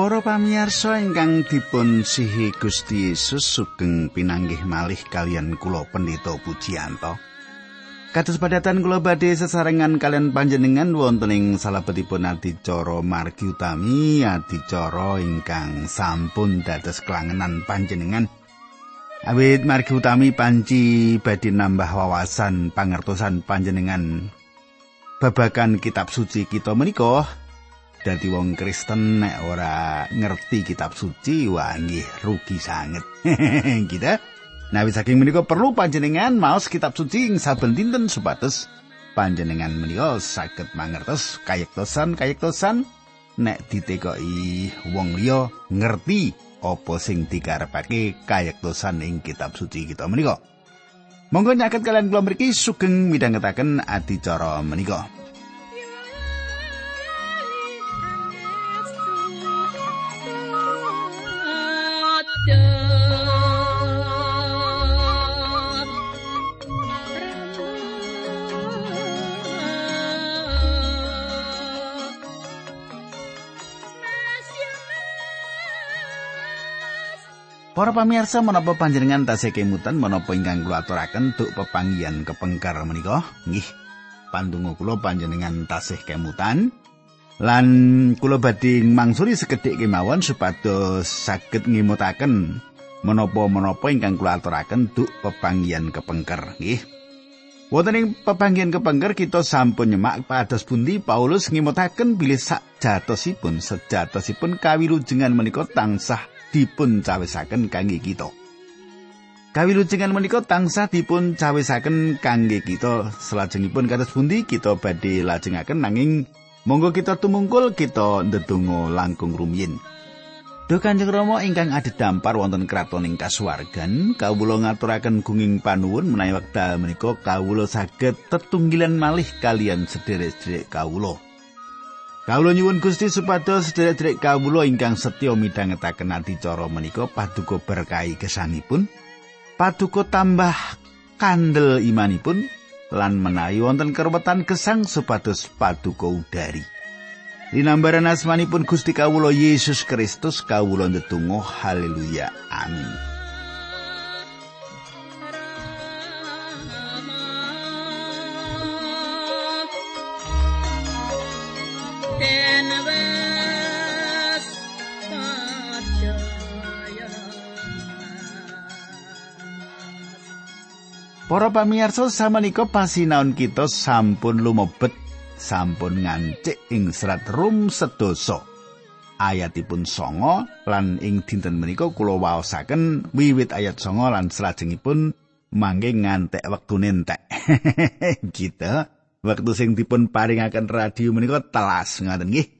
Para pamirsa ingkang dipun sihi Gusti Yesus sugeng pinanggih malih kalian kula Pendeta Pujiyanto. Kados padatan kula badhe sesarengan kalian panjenengan wonten ing salebetipun adicara margi utami adicara ingkang sampun dados kelangenan panjenengan. Awit margi utami panci badhe nambah wawasan pangertosan panjenengan babagan kitab suci kita menika dadi wong Kristen nek ora ngerti kitab suci wah nggih rugi sanget. Kita Nah, saking menika perlu panjenengan maos kitab suci ing saben dinten supados panjenengan menika saged mangertos kayektosan kayektosan nek ditekoki wong liya ngerti apa sing dikarepake kayektosan ing kitab suci kita menika. Monggo nyaket kalian kula mriki sugeng midhangetaken adicara menika. Para pamirsa menapa panjenengan tasih kemutan menapa ingkang kula aturaken duk pepanggihan kepengker menika nggih. Pandonga kula panjenengan tasih kemutan. Lan kula badhe mangsuri sekedhik kemawon supados saged ngimutaken menapa-menapa ingkang kula aturaken duk pepanggihan kepengker nggih. Wonten ing pepanggihan kepengker kita sampun nyemak pados pundi Paulus ngimutaken bilih sak jatosipun sejatosipun kawilujengan menika tansah dipun cawisaken kangge kita. Kawilujengan menika tansah dipun cawisaken kangge kita salajengipun kados pundi kita badhe lajengaken nanging monggo kita tumungkul kita ndedonga langkung rumiyin. Duh Kanjeng Rama ingkang adhedhampar wonten kraton ing kasuwargan, kawula ngaturaken gunging panuwun menawi wekdal menika kawula saged tetunggilan malih kalian sederek-sederek kawula. Kawula nyuwun Gusti supados sedherek-sedherek kawula ingkang setya midhangetaken adicara menika paduka berkahi kesanipun, paduka tambah kandel imanipun lan menawi wonten keruwetan gesang supados paduka udari. Dinambaran asmanipun Gusti kawula Yesus Kristus kawula ndedonga haleluya amin. Para pamirsa samenika pasinaon kita sampun lumebet sampun ngancik ing serat rum sedoso. Ayatipun songo lan ing dinten menika kula waosaken wiwit ayat songo lan salajengipun mangke ngantek wektu nentek. kita wektu sing dipun paringaken radio menika telas ngaten nggih.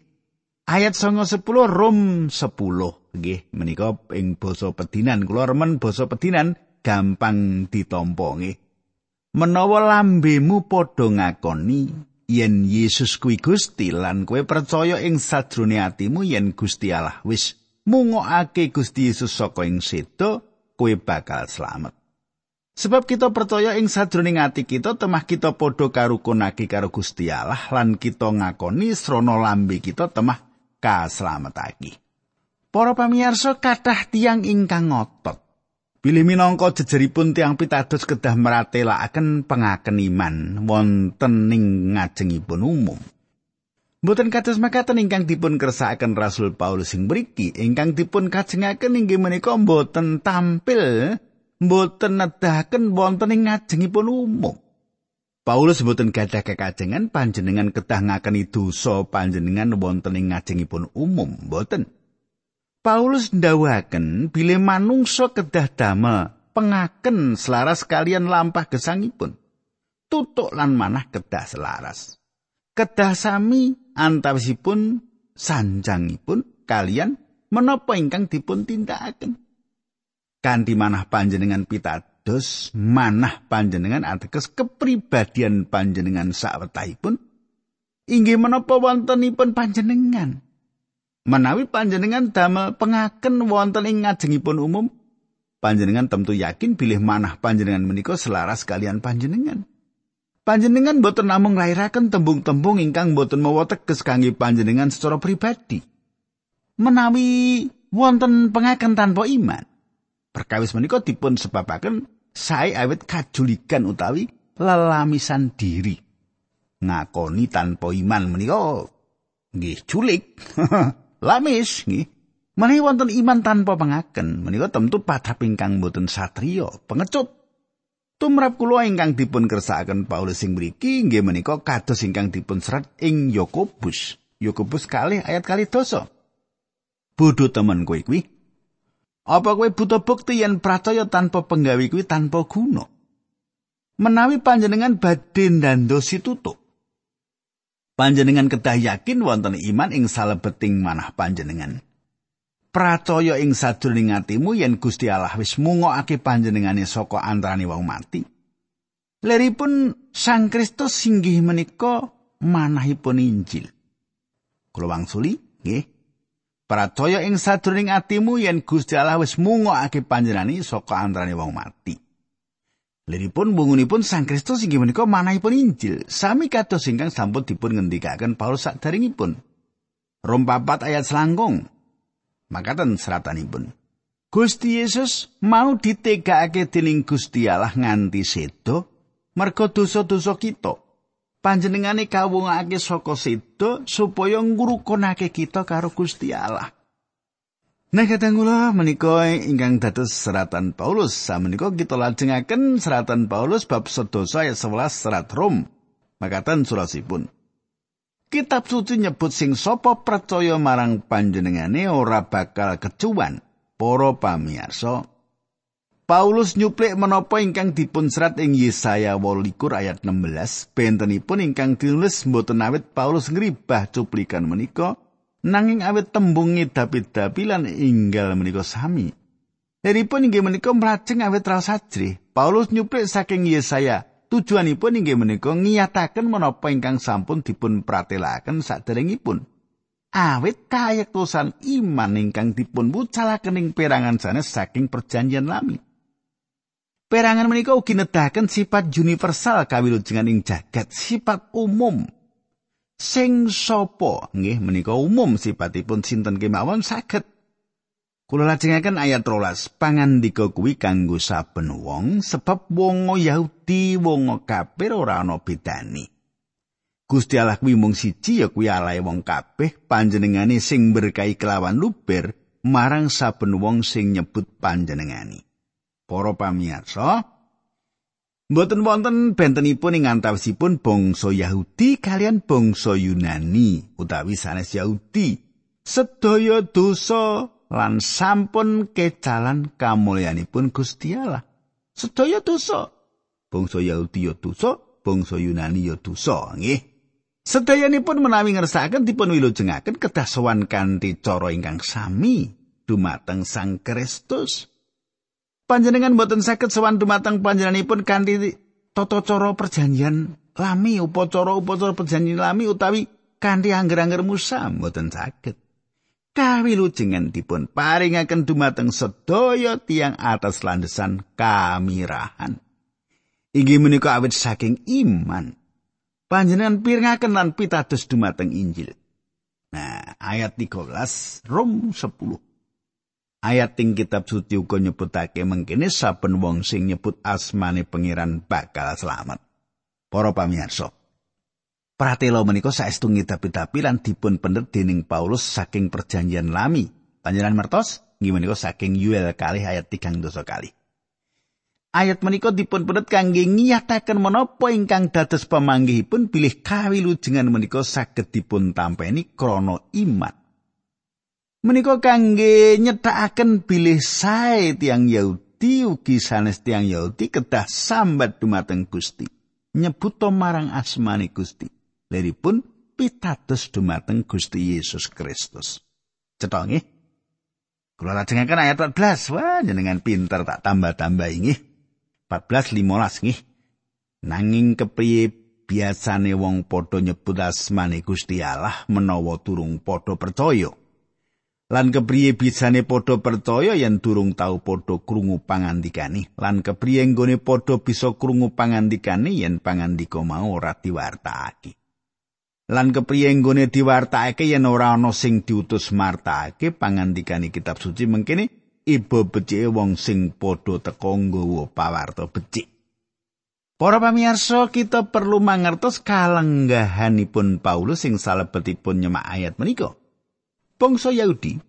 Ayat songo sepuluh rum sepuluh nggih menika ing basa pedinan kula remen basa pedinan gampang ditampa nggih. Menawa lambemu padha ngakoni yen Yesus kuwi Gusti lan kowe percaya ing sadrone atimu yen Gusti Allah wis mungokake Gusti Yesus saka ing sedo, kowe bakal slamet. Sebab kita percaya ing sadroning ati kita temah kita padha karukunake karo Gusti Allah lan kita ngakoni srana lambe kita temah kaslametake. Para pamirsa kathah tiang ingkang ngotot Bilih minangka jejeripun tiang pitados kedah meratelaken pengaken iman wonten ing ngajengipun umum. Mboten kados makaten ingkang dipun kersakaken Rasul Paulus sing mriki, ingkang dipun kajengaken inggih menika mboten tampil, mboten nedahaken wonten ing ngajengipun umum. Paulus mboten gadah kekajengan panjenengan kedah ngakeni dosa panjenengan wonten ing ngajengipun umum, mboten. Paulus ndawaken bilih manungsa kedah damel pengaken selaras kalian lampah gesangipun. Tutuk lan manah kedah selaras. Kedah sami antawisipun sanjangipun kalian menapa ingkang dipun tindakaken. Kanthi manah panjenengan pitados, manah panjenengan ateges kepribadian panjenengan sawetahipun inggih menapa wontenipun panjenengan. Menawi panjenengan damel pengaken wonten ing ngajengipun umum, panjenengan tentu yakin bilih manah panjenengan menika selaras kalian panjenengan. Panjenengan boten namung nglairaken tembung-tembung ingkang boten mawa teges kangge panjenengan secara pribadi. menawi wonten pengaken tanpa iman perkawis menika dipun sebabaken sae awit kajulikan utawi lelamisan diri ngakoni tanpa iman menika nggih culik lamis nggih menawi wonten iman tanpa pengaken menika tentu padhap ingkang boten satriya pengecut Tumrap kula ingkang dipun kersakaken Paulus sing mriki nggih menika kados ingkang dipun serat ing Yakobus. Yakobus kali ayat kali dosa. Bodho temen kowe kuwi. Apa kowe buta bukti yen percaya tanpa penggawe kuwi tanpa guna? Menawi panjenengan badhe ndandosi tutuk. Panjenengan kedah yakin wonten iman ing salebeting manah panjenengan. pracaya ing sadurunge atimu yen Gusti Allah wis mungokake panjenengane saka antarane wong mati. Leripun Sang Kristus singgih menika manahipun Injil. Kula wangsuli, nggih. Pracaya ing sadurunge atimu yen Gusti Allah wis mungokake panjenengane saka antarane wong mati. Leripun bungunipun Sang Kristus inggih menika manahipun Injil, sami kados ingkang sampun dipun ngendikaken Paulus sadaringipun. Rom papat ayat selangkung, Makaten seratanipun. Gusti Yesus mau ditegakake dening Gusti Allah nganti sedo merga dosa-dosa kita. Panjenengane kawungake saka sedo supaya ngrukunake kita karo Gusti Allah. Nah kadang kula menika ingkang dados seratan Paulus samenika kita lajengaken seratan Paulus bab sedosa ayat 11 serat Rom. Makaten surasipun. Kitab suci nyebut sing sapa percaya marang panjenengane ora bakal kecuan. Para pamirsa, Paulus nyuplik menapa ingkang dipun serat ing Yesaya 28 ayat 16, bentenipun ingkang ditulis mboten awit Paulus ngribah cuplikan menika, nanging awit tembung ngidapi-dapi lan inggal menika sami. Deripun inggih menika mlajeng awit raos. Paulus nyuplik saking Yesaya Tujuanipun inggih menika ngiyataken menapa ingkang sampun dipun pratelaken saderengipun. Awit kayektosan iman ingkang dipun wucalaken ing perangan sanes saking perjanjian lami. Perangan menika ugi nedahaken sifat universal kawilujengan ing jagat, sifat umum. Sing sapa nggih menika umum sifatipun sinten kemawon saged Kula lajengaken ayat 13. Pangandika kuwi kanggo saben wong sebab wong Yahudi wong kafir ora ana bedane. Gusti Allah kuwi mung siji ya kuwi alae wong kabeh panjenengane sing berkahi kelawan luber marang saben wong sing nyebut panjenengane. Para pamirsa, mboten wonten bentenipun ing antawisipun bangsa Yahudi kalian bangsa Yunani utawi sanes Yahudi. Sedaya dosa lan sampun kecalan kamulyanipun Gusti Allah. Sedaya dosa. Bangsa Yahudi ya dosa, bangsa Yunani ya dosa, nggih. Sedayanipun menawi ngersakaken dipun wilujengaken kedah sowan kanthi cara ingkang sami dumateng Sang Kristus. Panjenengan boten saged sowan dumateng panjenenganipun kanthi tata cara perjanjian lami, upacara-upacara perjanjian lami utawi kanthi angger-angger Musa boten saged. kawilujengan dipun paringaken dumateng sedaya tiang atas landesan kamirahan. Inggih menika awit saking iman. Panjenengan pirengaken lan pitados dumateng Injil. Nah, ayat 13 Rom 10. Ayat ing kitab suci uga nyebutake mengkene saben wong sing nyebut asmane pangeran bakal selamat. Para pamirsa, Pratela menika saestu ngidapi-dapi lan dipun pendet dening Paulus saking perjanjian lami. Panjenengan mertos nggih menika saking Yuel kali ayat 3 dosa kali. Ayat menika dipun pendet kangge ngiyataken menapa ingkang dados pamanggihipun bilih kawilujengan menika saged dipun tampeni krana iman. Menika kangge nyethakaken bilih sae tiang Yahudi ugi sanes tiang Yahudi kedah sambat dumateng Gusti. Nyebuto marang asmani Gusti. leripun pitados dumateng Gusti Yesus Kristus. Cetha nggih. Kula lajengaken ayat 14. Wah, jenengan pinter tak tambah-tambah inggih. 14 15 nggih. Nanging kepriye biasane wong padha nyebut asmane Gusti Allah menawa durung padha percaya. Lan kepriye bisane padha percaya yen durung tau padha krungu pangandikane. Lan kepriye nggone padha bisa krungu pangandikane yen pangandika mau ora diwartakake. lan kepriye nggone diwartakake yen ora ana sing diutus martakake pangandikane kitab suci mengkene iba becike wong sing padha teka nggawa pawarta becik Para pamirsa, kita perlu mangertos kalenggahanipun Paulus sing salebetipun nyemak ayat menika. Bangsa Yahudi,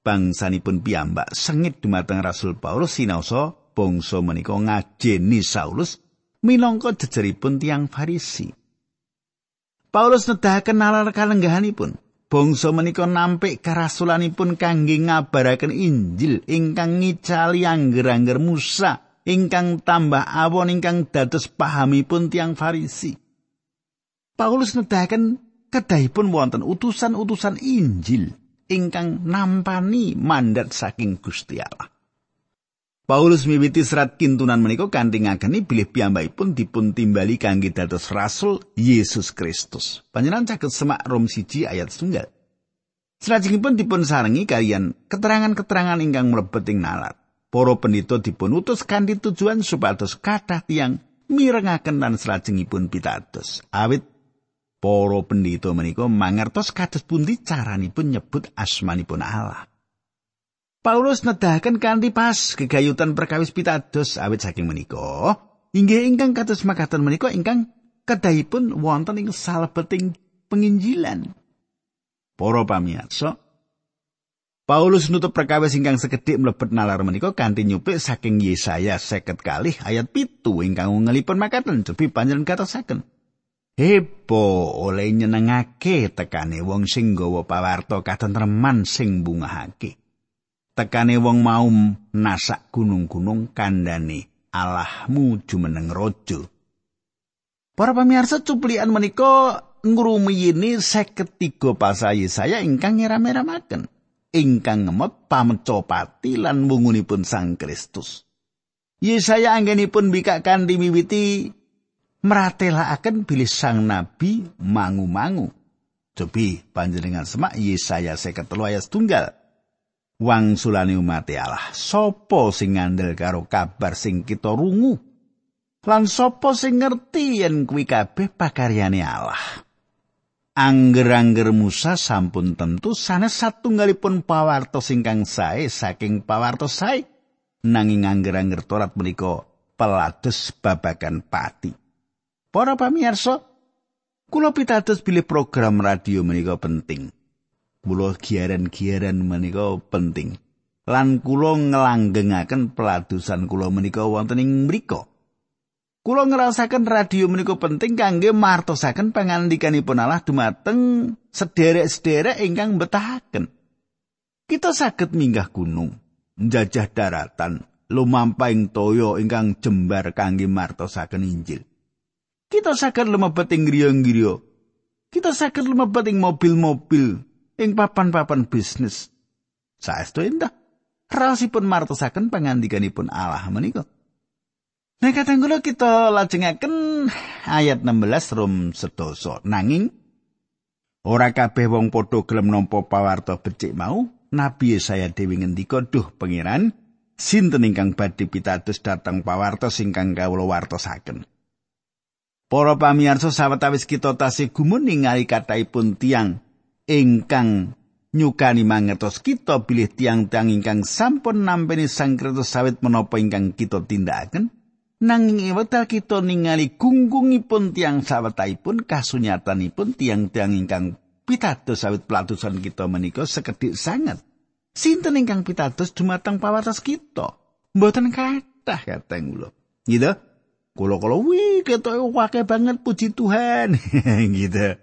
bangsanipun piyambak sengit dumateng Rasul Paulus sinaosa bangsa menika ngajeni Saulus minangka jejeripun tiang Farisi. Paulus nedahaken nalar kalenggahanipun. Bangsa menika nampik karasulanipun kangge ngabaraken Injil ingkang ngicali angger-angger Musa ingkang tambah awon ingkang dados pahamipun tiang Farisi. Paulus nedahaken kedahipun wonten utusan-utusan Injil ingkang nampani mandat saking Gusti Allah. Paulus miwiti serat kintunan menika kanthi ngageni bilih piyambakipun dipun timbali kangge dados rasul Yesus Kristus. Panjenengan caket semak Rom siji ayat setunggal. Selajengipun dipun sarengi kalian keterangan-keterangan ingkang mlebet ing nalar. Para pendito dipun utus kanthi tujuan supados kathah tiyang mirengaken lan selajengipun pitados. Awit para pendito menika mangertos kados pundi caranipun nyebut asmanipun Allah. Paulus nedahaken kanthi pas gegayutan perkawis pitados awit saking menika inggih ingkang kados makaten menika ingkang kedahipun wonten ing salebeting penginjilan. Para pamirsa, Paulus nutup perkawis ingkang sekedhik mlebet nalar menika kanthi nyupik saking Yesaya seket kalih ayat pitu ingkang ngelipun makaten cepi panjenengan katosaken. Hebo oleh nyenengake tekane wong sing gawa pawarta katentreman sing bungahake. tekane wong mau nasak gunung-gunung kandhane Allahmu jumeneng raja. Para pamirsa cuplian menika ngrumiyini seketiga pasaya saya ingkang ngeram-eramaken ingkang ngemot pamecopati lan wungunipun Sang Kristus. Yesaya anggenipun bikak kanthi miwiti meratelaken bilih sang nabi mangu-mangu. Cobi panjenengan semak Yesaya 53 ayat tunggal. wang sulane umat Allah sapa sing ngandel karo kabar sing kita rungu lan sapa sing ngerti yen kuwi kabeh pakaryane Allah Angger-angger Musa sampun tentu sanes satunggalipun pawartos ingkang sae saking pawartos sae nanging angger-angger Torat menika pelados babagan pati. Para pamirsa, kula pitados bilih program radio menika penting. kula giaran-giaran menika penting. Lan kula ngelanggengaken peladusan kula menika wonten ing mriku. Kula ngrasaken radio menika penting kangge martosaken pangandikanipun Allah dumateng sederek-sederek ingkang betahaken. Kita saged minggah gunung, njajah daratan, lumampahing toyo ingkang jembar kangge martosaken Injil. Kita saged lumebet ing griya-griya. Kita saged lumebet ing mobil-mobil ing papan-papan bisnis. Saestu endah. Raosipun martosaken pangandikanipun Allah menika. Nah kadang kula kita lajengaken ayat 16 rum sedoso. Nanging ora kabeh wong padha gelem nampa pawarta becik mau. Nabi saya dewi ngendika duh pangeran sinten ingkang badhe pitados dhateng pawarta ingkang kawula wartosaken. Para pamirsa sawetawis kita tasih gumun ningali kathahipun tiang ingkang nyukani mangertos kita bilih tiang-tiang ingkang sampun nampeni Sang Kristus sawit menapa ingkang kita tindakaken. Nanging wekdal kita ningali gunggungipun tiang sawetaipun kasunyatanipun tiang-tiang ingkang pitados sawit pelatusan kita menika sekedhik sangat sinten ingkang pitados dumateng pawatas kita? Mboten kathah kateng kula. Gitu kula-kula wih ketok akeh banget puji Tuhan gitu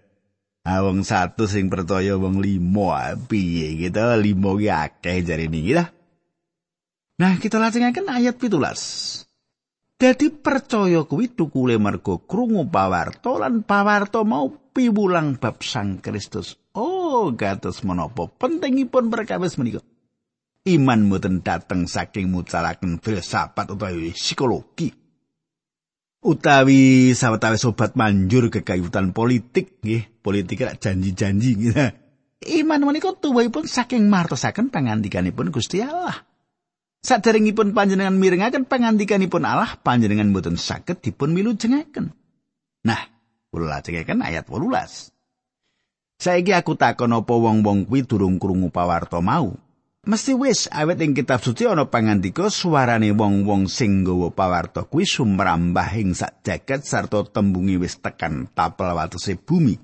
Ah wong satu sing percaya wong limo piye gitu limo ki akeh jare niki lah. Nah, kita lajengaken ayat 17. Dadi percaya kuwi tukule mergo krungu pawarto lan pawarto mau piwulang bab Sang Kristus. Oh, gatos menapa pentingipun perkawis menika. Iman mboten dateng saking mucalaken filsafat utawa psikologi. Utawi sawetawis sobat manjur kekayutan politik nggih politik rak janji-janji gitu. Iman menika tuwuhipun saking martosaken pangandikanipun Gusti Allah. Saderengipun panjenengan mirengaken pangandikanipun Allah, panjenengan boten saged dipun milujengaken. Nah, kula lajengaken ayat 18. Saiki aku takon apa wong-wong kuwi durung krungu pawarta mau. Mesti wis awet ing kitab suci ana pangandika suarane wong-wong sing nggawa pawarta kuwi sumrambah ing sak jagat sarta tembungi wis tekan tapel watese bumi.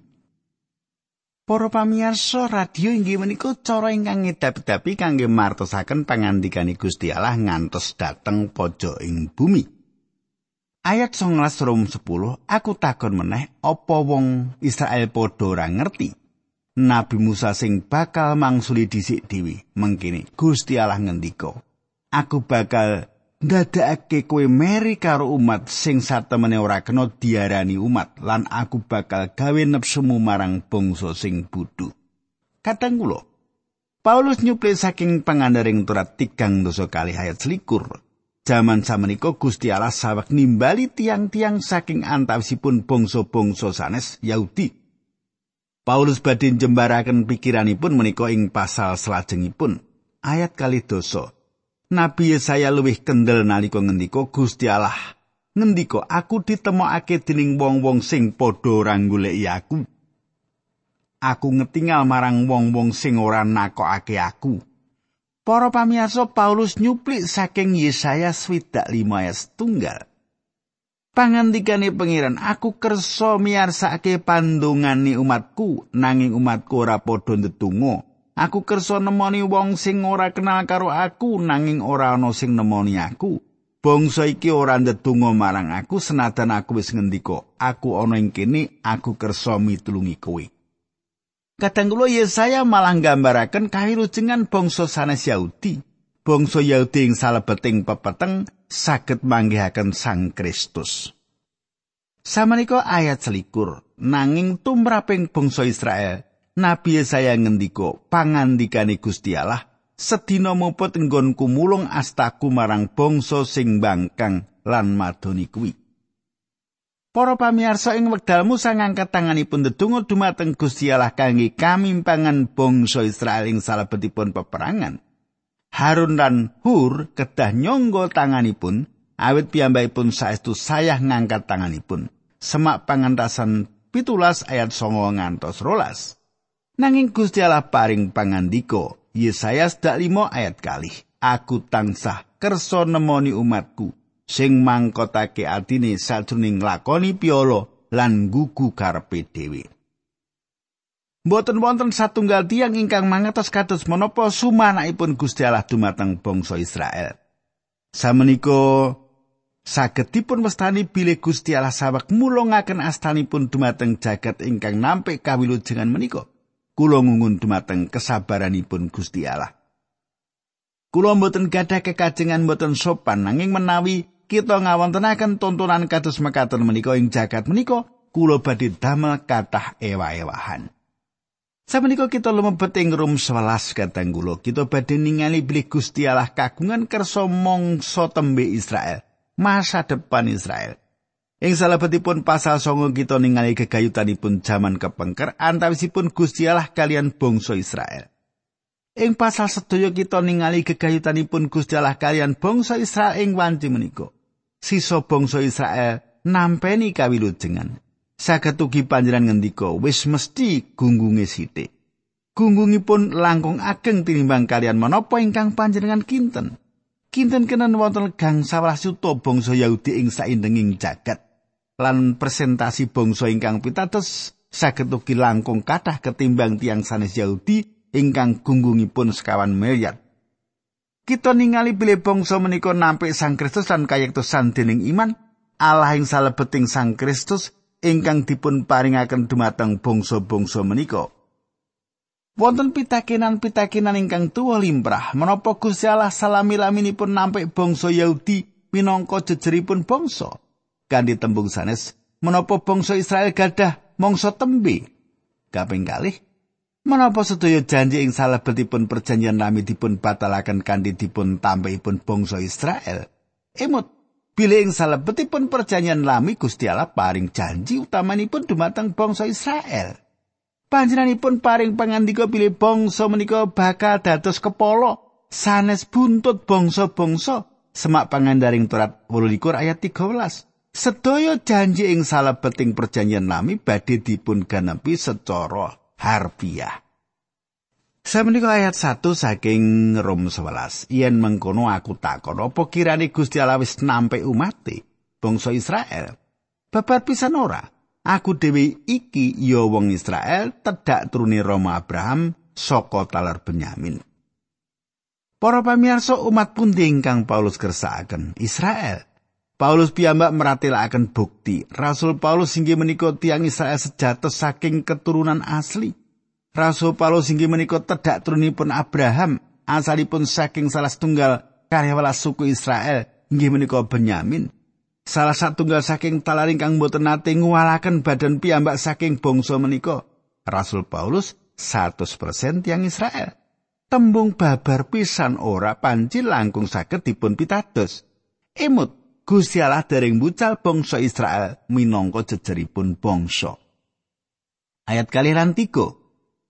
Para pamirsa radio inggih menika cara ingkang ngedap-edapi kangge martosaken pangandikane Gusti Allah ngantos dateng pojok ing bumi. Ayat 19 rum 10 aku takon meneh apa wong Israel padha ora ngerti Nabi Musa sing bakal mangsuli dhisik dhewe mengkene Gusti Allah ngendika Aku bakal ndadekake kowe meri karo umat sing satemene ora kena diarani umat lan aku bakal gawe nepsumu marang bangsa sing bodho Katang kula Paulus nyupli saking pangandaring turat tigang dosa kali ayat selikur. Zaman samenika Gusti Allah sawek nimbali tiang-tiang saking antawisipun bangsa-bangsa sanes Yahudi Paulus badhe njembaraken pikiranipun menika ing pasal salajengipun ayat kali dosa. Nabi Yesaya luwih kendel nalika ngendika Gusti Allah ngendika aku ditemokake dening wong-wong sing padha ora aku. Aku ngetingal marang wong-wong sing ora nakokake aku. Para pamirsa Paulus nyuplik saking Yesaya 25 ayat tunggal. Pangandikane pangeran, aku kersa miyarsake pandongane umatku, nanging umatku ora padha ndedonga. Aku kersa nemoni wong sing ora kenal karo aku, nanging ora ana sing nemoni aku. Bangsa iki ora ndedonga marang aku senajan aku wis ngendika, aku ana ing kene, aku kersa mitulungi kowe. Kadang kula Yesaya malah nggambaraken kawilujengan bangsa sanes Yahudi. Bangsa Yahudi ing salebeting pepeteng saged manggihaken Sang Kristus. Samenika ayat selikur, nanging tumraping bangsa Israel, Nabi Yesaya ngendika, pangandikane Gusti Allah, sedina muput nggonku mulung astaku marang bangsa sing bangkang lan madoni kuwi. Para pamirsa ing wekdal Musa ngangkat tanganipun ndedonga dumateng Gusti Allah kangge kamimpangan bangsa Israel ing salebetipun peperangan. Harun dan Hur kedah nyonggo tanganipun awit piyambakipun saestu sayah ngangkat tanganipun. Semak pangantasan pitulas ayat songo ngantos rolas. Nanging Gusti Allah paring pangandika Yesaya sedak limo ayat kali. Aku tansah kersa nemoni umatku sing mangkotake atine sajroning lakoni piolo lan gugu karepe dhewe. Mboten wonten satunggal tiang ingkang mangertos kados menapa sumanakipun Gusti Allah dumateng bangsa Israel. Samenika saged dipun mestani bilih Gusti Allah sawek mulungaken astanipun dumateng jagat ingkang nampik kawilujengan menika. Kula ngungun dumateng kesabaranipun Gusti Allah. Kula mboten gadah kekajengan mboten sopan nanging menawi kita ngawontenaken tontonan kados mekaten menika ing jagat menika, kula badhe damel kathah ewa-ewahan. Sabenika kita lumebet ing rum 11 katanggulo, kita badhe ningali bilih Gusti Allah kagungan kersa mangsa tembe Israel, masa depan Israel. Ing salebetipun pasal songo kita ningali gegayutanipun jaman kepengker antawisipun Gusti Allah kalian bangsa Israel. Ing pasal sedaya kita ningali gegayutanipun Gusti Allah kalian bangsa Israel ing wanci menika. Sisa bangsa Israel nampeni kawilujengan. Saged ugi panjenengan ngendika wis mesti gunggunge sithik. Gunggungipun langkung ageng tinimbang kalian menapa ingkang panjenengan kinten. Kinten kenen wonten gang sawah suto bangsa Yahudi ing saindenging jagat. Lan presentasi bangsa ingkang pitados saged ugi langkung kathah ketimbang tiang sanes Yahudi ingkang gunggungipun sekawan miliar. Kita ningali bilih bangsa menika nampik Sang Kristus lan kayektosan dening iman Allah ing salebeting Sang Kristus ingkang dipun paringaken dumateng bangsa-bangsa menika. Wonten pitakenan-pitakenan ingkang tuwa limrah menapa Gusti Allah salami-laminipun nampik bangsa Yahudi minangka jejeripun bangsa. Kanthi tembung sanes, menapa bangsa Israel gadah mangsa tembe. Kaping kalih, menapa sedaya janji ing salebetipun perjanjian lami dipun batalaken kanthi dipun tambahipun bangsa Israel. Emot Bilih ing salebetipun perjanjian lami Gusti Allah paring janji utamanipun dumateng bangsa Israel. Panjenenganipun paring pangandika bilih bangsa menika bakal dados kepala sanes buntut bangsa-bangsa semak pangandaring Torat 28 ayat 13. Sedaya janji ing salebeting perjanjian lami badhe dipun ganepi secara harfiah. Samenika ayat 1 saking Rom 11. Yen mengkono aku takon apa kirane Gusti Allah wis nampe umate bangsa Israel? Babar pisan ora. Aku dhewe iki ya wong Israel tedak turune Roma Abraham saka talar Benyamin. Para pamirsa umat pundi ingkang Paulus kersakaken? Israel. Paulus piyambak meratelaken bukti. Rasul Paulus inggih menika tiang Israel sejatos saking keturunan asli. Rasul Paulus inggih menika tedak turunipun Abraham, asalipun saking salah setunggal karyawan suku Israel, inggih menika Benyamin. Salah satunggal saking talaring kang boten nate nguwalaken badan piyambak saking bangsa menika. Rasul Paulus 100% tiang Israel. Tembung babar pisan ora panci langkung saged dipun pitados. Emut Gusti Allah dereng bucal bangsa Israel minangka jejeripun bangsa. Ayat kali lan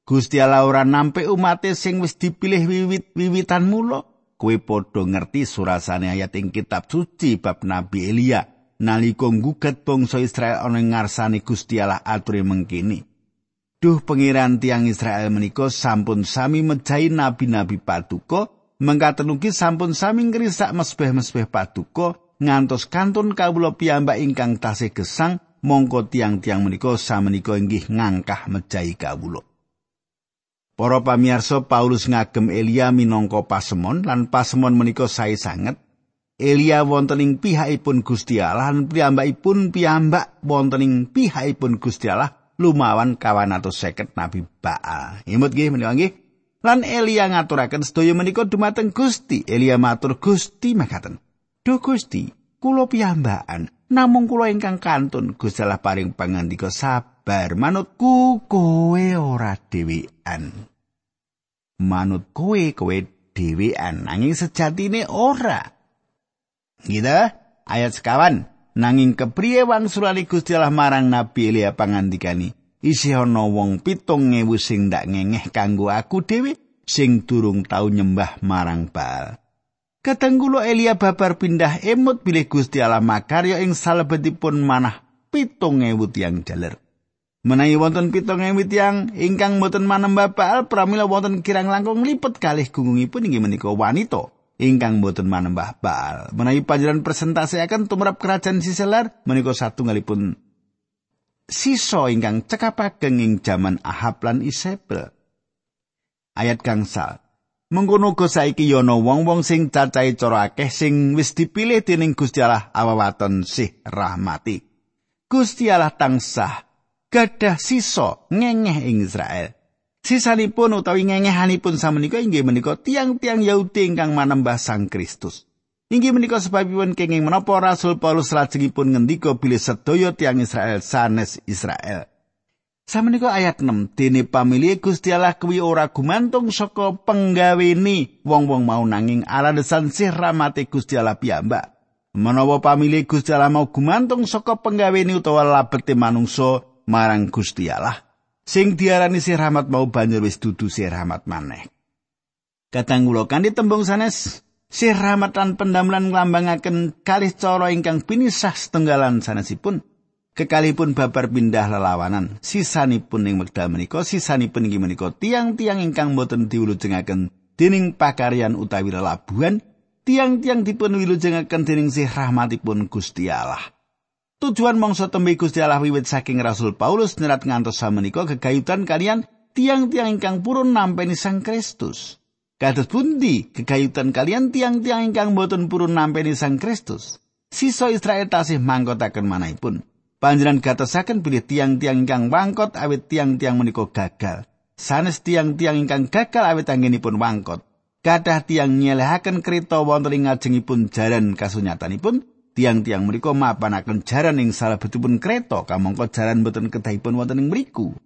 Gusti Allah ora nampe umate sing wis dipilih wiwit-wiwitan mula. Kowe padha ngerti surasane ayat ing kitab suci bab Nabi Elia nalika nggugat bangsa Israel ana ngarsane Gusti Allah ature mengkini. Duh pengiran tiang Israel menika sampun sami mejahi nabi-nabi paduka, mengkaten ugi sampun sami ngrisak mesbeh-mesbeh paduka ngantos kantun kawula piyambak ingkang tasih gesang mongko tiang-tiang menika samenika inggih ngangkah mejahi kawula. Para pamirsa Paulus ngagem Elia minangka pasemon lan pasemon menika sae sanget. Elia wonten ing pihakipun Gusti Allah lan piyambakipun piyambak wonten ing pihakipun Gusti Allah lumawan kawan atau seket nabi Baal. Imut nggih menika nggih. Lan Elia ngaturaken sedaya menika dumateng Gusti. Elia matur Gusti makaten. Duh Gusti, kula piyambakan namung kula ingkang kantun Gusti Allah paring pangandika sabar manutku kowe ora dhewean. Manut kowe kowe dhewean. Nanging sejatine ora. Gitu ayat sekawan. Nanging kepriye wangsulane Gusti Allah marang Nabi Elia pangandikani isi ana wong pitung ngewu sing ndak ngengeh kanggo aku dhewe sing durung tau nyembah marang Baal. Katenggulo Elia babar pindah emut bilih Gusti Allah makarya ing salebetipun manah pitung ewu tiang jaler. Menawi wonten pitung ewu tiang ingkang boten manembah Baal pramila wonten kirang langkung lipet kalih gungungipun inggih menika wanita ingkang boten manembah Baal. Menawi panjenengan presentasi akan tumrap kerajaan Siselar menika satunggalipun sisa ingkang cekapaken ing jaman Ahab lan Isabel. Ayat gangsal Mengkono go saiki yono wong-wong sing cacahe cara akeh sing wis dipilih dening Gusti Allah awawaton sih rahmati. Gusti Allah tansah gadah sisa ngengeh ing Israel. Sisanipun utawi ngengehanipun samenika inggih menika tiang-tiang Yahudi ingkang manembah Sang Kristus. Inggih menika sebabipun kenging menapa Rasul Paulus lajengipun ngendika bilih sedaya tiang Israel sanes Israel. Samenika ayat 6 dene pamilih Gusti Allah kuwi ora gumantung saka penggawene wong-wong mau nanging alasan sih rahmate Gusti Allah piyambak. Menawa pamilih Gusti Allah mau gumantung saka penggawene utawa labete manungsa marang Gusti Allah, sing diarani sih rahmat mau banjur wis dudu sih rahmat maneh. Kadang kula kanthi tembung sanes sih rahmat lan pendamelan nglambangaken kalih cara ingkang pinisah setenggalan sanesipun. kekalipun babar pindah lelawanan sisanipun ing wekdal menika sisanipun inggih menika tiang-tiang ingkang boten diwulujengaken dening pakaryan utawi lelabuhan tiang-tiang dipun wilujengaken dening sih rahmatipun Gusti Allah tujuan mangsa tembe Gusti Allah wiwit saking Rasul Paulus nerat ngantos samenika kegayutan kalian tiang-tiang ingkang purun nampeni Sang Kristus Kados pundi kegayutan kalian tiang-tiang ingkang boten purun nampeni Sang Kristus? Siso Israel tasih mangkotaken manahipun. Panjenengan gatosaken pilih tiang-tiang ingkang wangkot awit tiang-tiang menika gagal. Sanes tiang-tiang ingkang gagal awit anggenipun wangkot. Kadah tiang nyelehaken kereta wonten ing ngajengipun jaran kasunyatanipun, tiang-tiang menika mapanaken jaran ing salebetipun kereta kamangka jaran boten kedahipun wonten ing mriku.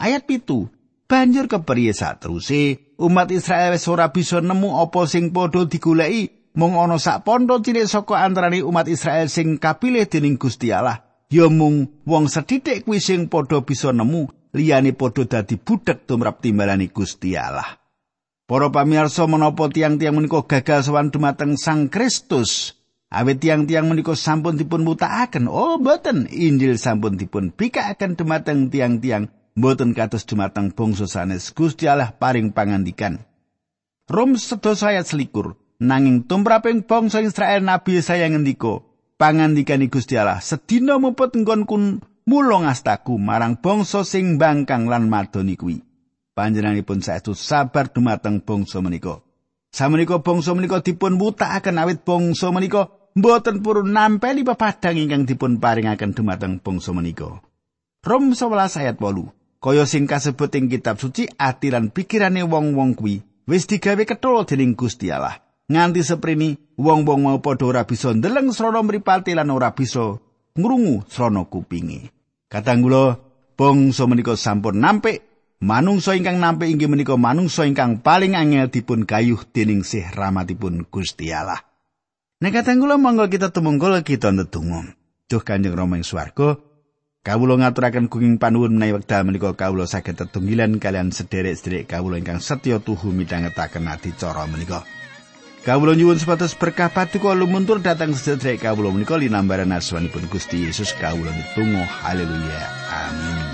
Ayat pitu, banjur kepriye sateruse umat Israel wis ora bisa nemu apa sing padha digoleki mung ana sak pondo cilik saka antaraning umat Israel sing kapilih dening Gusti Allah ya mung wong sethithik kuwi sing padha bisa nemu liyane padha dadi budhek tumrap timbalane Gusti Allah. Para pamirsa menapa tiang-tiang menika gagal sowan dumateng Sang Kristus? Awit tiang-tiang menika sampun dipun mutakaken. Oh, boten. Injil sampun dipun bikakaken dumateng tiang-tiang mboten kados dumateng bangsa sanes Gusti Allah paring pangandikan. Rom sedasa ayat selikur, nanging tumraping bangsa Israel Nabi saya ngendika, pangandikan Gusti Allah sedina muput nggonku mulung astaku marang bangsa sing bangkang lan madoni kuwi. Panjenenganipun saestu sabar dumateng bangsa menika. Samenika bangsa menika dipun wutakaken awit bangsa menika mboten purun nampeli pepadang ingkang dipun paringaken dumateng bangsa menika. Rom 11 ayat 8. Kaya sing kasebut ing kitab suci atiran pikirane wong-wong kuwi wis digawe kethul dening Gusti Allah. Nganti seprini wong-wong mau padha ora bisa ndeleng srana mripate lan ora bisa ngrungu srana kupinge. Katanggula bangsa menika sampun nampik manungsa ingkang nampik inggih menika manungsa ingkang paling angel dipun gayuh dening sih rahmatipun Gusti Allah. Nek katanggula monggo kita tumungkul kita ndedonga. Duh Kanjeng Rama ing swarga, kawula ngaturaken kuning panuwun menawi wekdal menika kawula saged tetunggilan kalian sederek-sederek kawula ingkang setya tuhu midhangetaken adicara menika. Kawula nyuwun sepatus berkah paduka lumuntur datang sederek kawula menika linambaran asmanipun Gusti Yesus kawula ditunggu haleluya amin